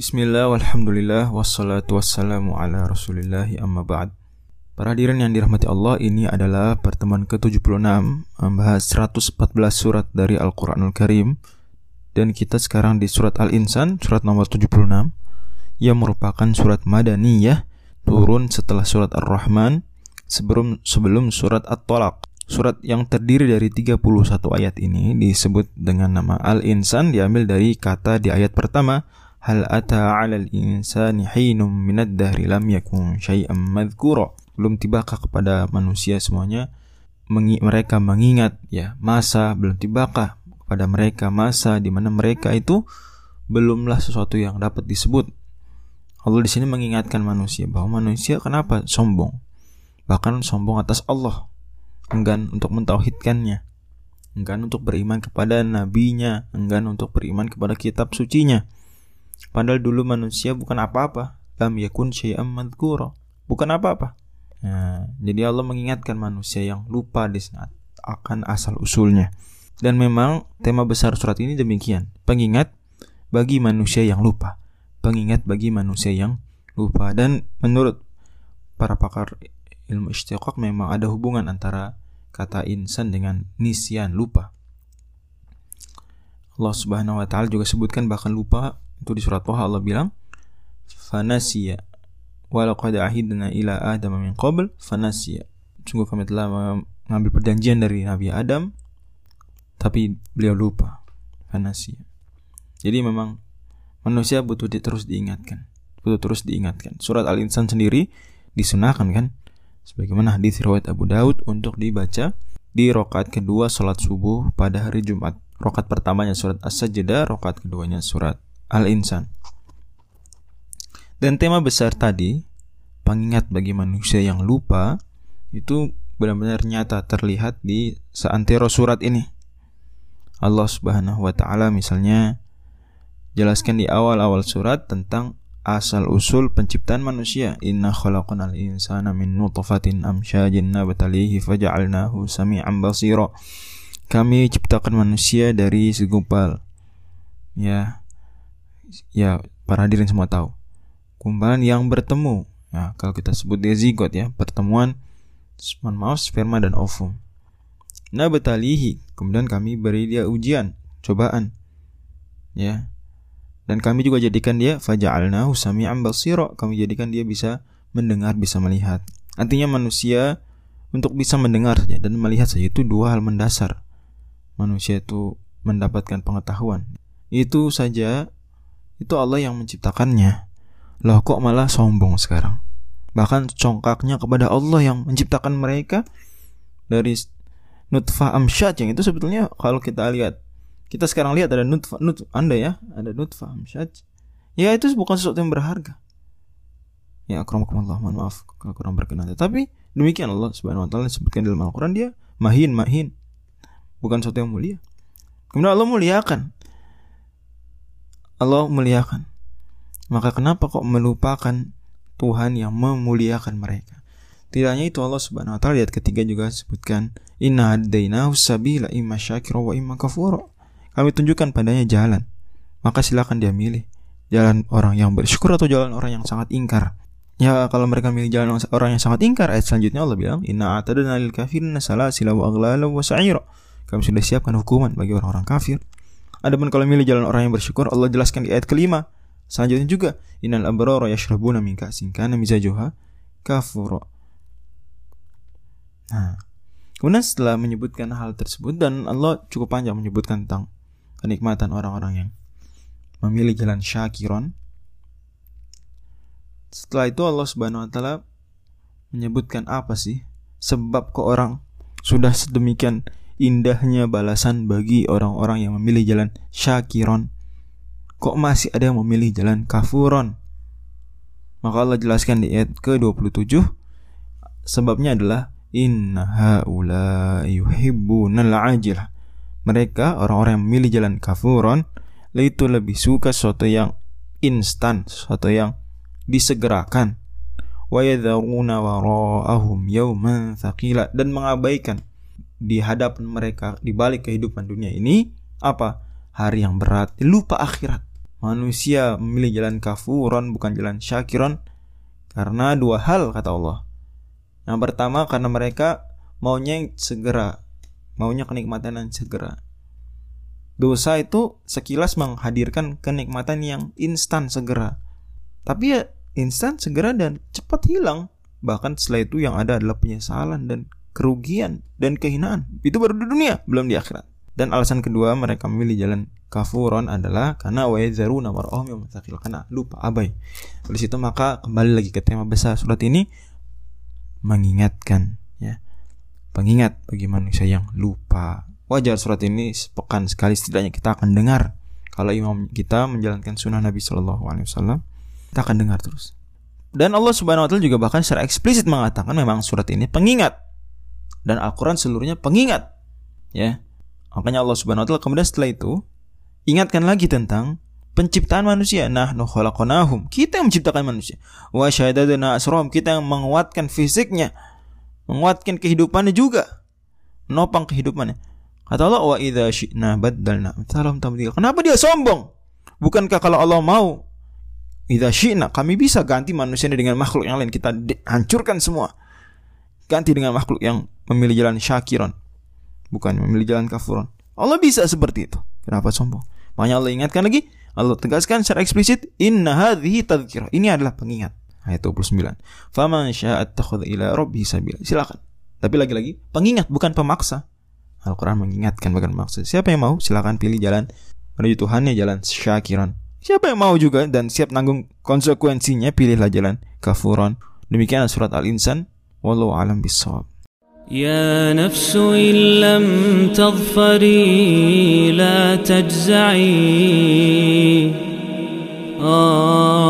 Bismillah, walhamdulillah, wassalatu wassalamu ala rasulillahi amma ba'd. Para hadirin yang dirahmati Allah, ini adalah pertemuan ke-76 Membahas 114 surat dari Al-Quranul Karim. Dan kita sekarang di surat Al-Insan, surat nomor 76 Yang merupakan surat Madaniyah Turun setelah surat Ar-Rahman Sebelum, sebelum surat At-Tolak Surat yang terdiri dari 31 ayat ini disebut dengan nama Al-Insan diambil dari kata di ayat pertama Hal ata 'alal insani hinum minad dahri lam yakun syai'an madhkura. Belum tibakah kepada manusia semuanya mengi mereka mengingat ya masa belum tibakah kepada mereka masa di mana mereka itu belumlah sesuatu yang dapat disebut. Allah di sini mengingatkan manusia bahwa manusia kenapa sombong? Bahkan sombong atas Allah. Enggan untuk mentauhidkannya. Enggan untuk beriman kepada nabinya, enggan untuk beriman kepada kitab sucinya. Padahal dulu manusia bukan apa-apa. Lam yakun syai'am madhkura. Bukan apa-apa. Nah, jadi Allah mengingatkan manusia yang lupa di saat akan asal usulnya. Dan memang tema besar surat ini demikian. Pengingat bagi manusia yang lupa. Pengingat bagi manusia yang lupa. Dan menurut para pakar ilmu istiqaq memang ada hubungan antara kata insan dengan nisyan lupa. Allah Subhanahu wa taala juga sebutkan bahkan lupa itu di surat Toha Allah bilang fanasiya. Walaqad ahidna ila adam min qabl. Fanasiya. Sungguh kami telah mengambil perjanjian dari Nabi Adam tapi beliau lupa. Fanasiya. Jadi memang manusia butuh di, terus diingatkan butuh terus diingatkan. Surat al-insan sendiri disunahkan kan? Sebagaimana hadis riwayat Abu Daud untuk dibaca di rokat kedua salat subuh pada hari Jumat. Rokat pertamanya surat As-Sajdah rokat keduanya surat Al-Insan. Dan tema besar tadi, pengingat bagi manusia yang lupa, itu benar-benar nyata terlihat di seantero surat ini. Allah Subhanahu wa taala misalnya jelaskan di awal-awal surat tentang asal usul penciptaan manusia. Inna khalaqnal insana min nutfatin amsyajin nabtalihi faja'alnahu sami'an basira. Kami ciptakan manusia dari segumpal ya ya para hadirin semua tahu. Kumpalan yang bertemu. Ya kalau kita sebut dia zigot ya pertemuan mohon maaf sperma dan ovum. Nah betalihi kemudian kami beri dia ujian cobaan. Ya dan kami juga jadikan dia faja'alnahu sami'an basira. Kami jadikan dia bisa mendengar bisa melihat. Artinya manusia untuk bisa mendengar saja dan melihat saja itu dua hal mendasar. Manusia itu mendapatkan pengetahuan. Itu saja itu Allah yang menciptakannya. Loh kok malah sombong sekarang? Bahkan congkaknya kepada Allah yang menciptakan mereka dari nutfah amsyad yang itu sebetulnya kalau kita lihat kita sekarang lihat ada nutfah nut Anda ya, ada nutfah amsyad. Ya itu bukan sesuatu yang berharga. Ya akramakumullah, mohon maaf kalau kurang berkenan. Tapi demikian Allah Subhanahu wa taala sebutkan dalam Al-Qur'an dia mahin mahin. Bukan sesuatu yang mulia. Kemudian Allah muliakan Allah muliakan. Maka kenapa kok melupakan Tuhan yang memuliakan mereka? Tidak hanya itu Allah Subhanahu wa taala ayat ketiga juga sebutkan inna hadainahu sabila imma syakira wa imma kafura. Kami tunjukkan padanya jalan. Maka silakan dia milih jalan orang yang bersyukur atau jalan orang yang sangat ingkar. Ya kalau mereka milih jalan orang yang sangat ingkar ayat selanjutnya Allah bilang inna atadna lil kafirin salasila wa aghlala wa sa'ira. Kami sudah siapkan hukuman bagi orang-orang kafir Adapun kalau milih jalan orang yang bersyukur, Allah jelaskan di ayat kelima. Selanjutnya juga, innal abrara yashrabuna min ka'sin kana mizajuha kafura. Nah, kemudian setelah menyebutkan hal tersebut dan Allah cukup panjang menyebutkan tentang kenikmatan orang-orang yang memilih jalan syakiron. Setelah itu Allah Subhanahu wa taala menyebutkan apa sih sebab kok orang sudah sedemikian indahnya balasan bagi orang-orang yang memilih jalan syakiron. Kok masih ada yang memilih jalan kafuron? Maka Allah jelaskan di ayat ke-27 sebabnya adalah inna haula yuhibbunal ajilah. Mereka orang-orang yang memilih jalan kafuron itu lebih suka sesuatu yang instan, sesuatu yang disegerakan. Wa yadharuna wara'ahum yawman dan mengabaikan di hadapan mereka di balik kehidupan dunia ini apa? Hari yang berat, lupa akhirat. manusia memilih jalan kafuron bukan jalan syakiron karena dua hal kata Allah. Yang pertama karena mereka maunya yang segera, maunya kenikmatan yang segera. Dosa itu sekilas menghadirkan kenikmatan yang instan segera. Tapi ya instan segera dan cepat hilang. Bahkan setelah itu yang ada adalah penyesalan dan kerugian dan kehinaan. Itu baru di dunia, belum di akhirat. Dan alasan kedua mereka memilih jalan kafuron adalah karena wa yazaruna warahum yang karena lupa abai. Dari situ maka kembali lagi ke tema besar surat ini mengingatkan ya. Pengingat bagi manusia yang lupa. Wajar surat ini sepekan sekali setidaknya kita akan dengar kalau imam kita menjalankan sunnah Nabi Shallallahu Alaihi Wasallam kita akan dengar terus. Dan Allah Subhanahu Wa Taala juga bahkan secara eksplisit mengatakan memang surat ini pengingat dan Al-Quran seluruhnya pengingat ya makanya Allah Subhanahu Wa Taala kemudian setelah itu Ingatkan lagi tentang penciptaan manusia. Nah, khalaqnahum. Kita yang menciptakan manusia. Wa syahadadana asrom. Kita yang menguatkan fisiknya. Menguatkan kehidupannya juga. Menopang kehidupannya. Kata Allah, wa idza syi'na baddalna salam tabdil. Kenapa dia sombong? Bukankah kalau Allah mau idza syi'na kami bisa ganti manusia dengan makhluk yang lain kita hancurkan semua. Ganti dengan makhluk yang memilih jalan syakiron, bukan memilih jalan kafuron. Allah bisa seperti itu. Kenapa sombong? Makanya Allah ingatkan lagi, Allah tegaskan secara eksplisit, inna hadhihi tadhkirah. Ini adalah pengingat. Ayat 29. Faman sya'at takhudha ila rabbi sabila. Silakan. Tapi lagi-lagi, pengingat bukan pemaksa. Al-Quran mengingatkan bukan pemaksa. Siapa yang mau, silakan pilih jalan menuju Tuhan ya jalan syakiran. Siapa yang mau juga dan siap nanggung konsekuensinya, pilihlah jalan kafuran. Demikian surat Al-Insan. Wallahu alam bisawab. يا نفس إن لم تظفري لا تجزعي. آه.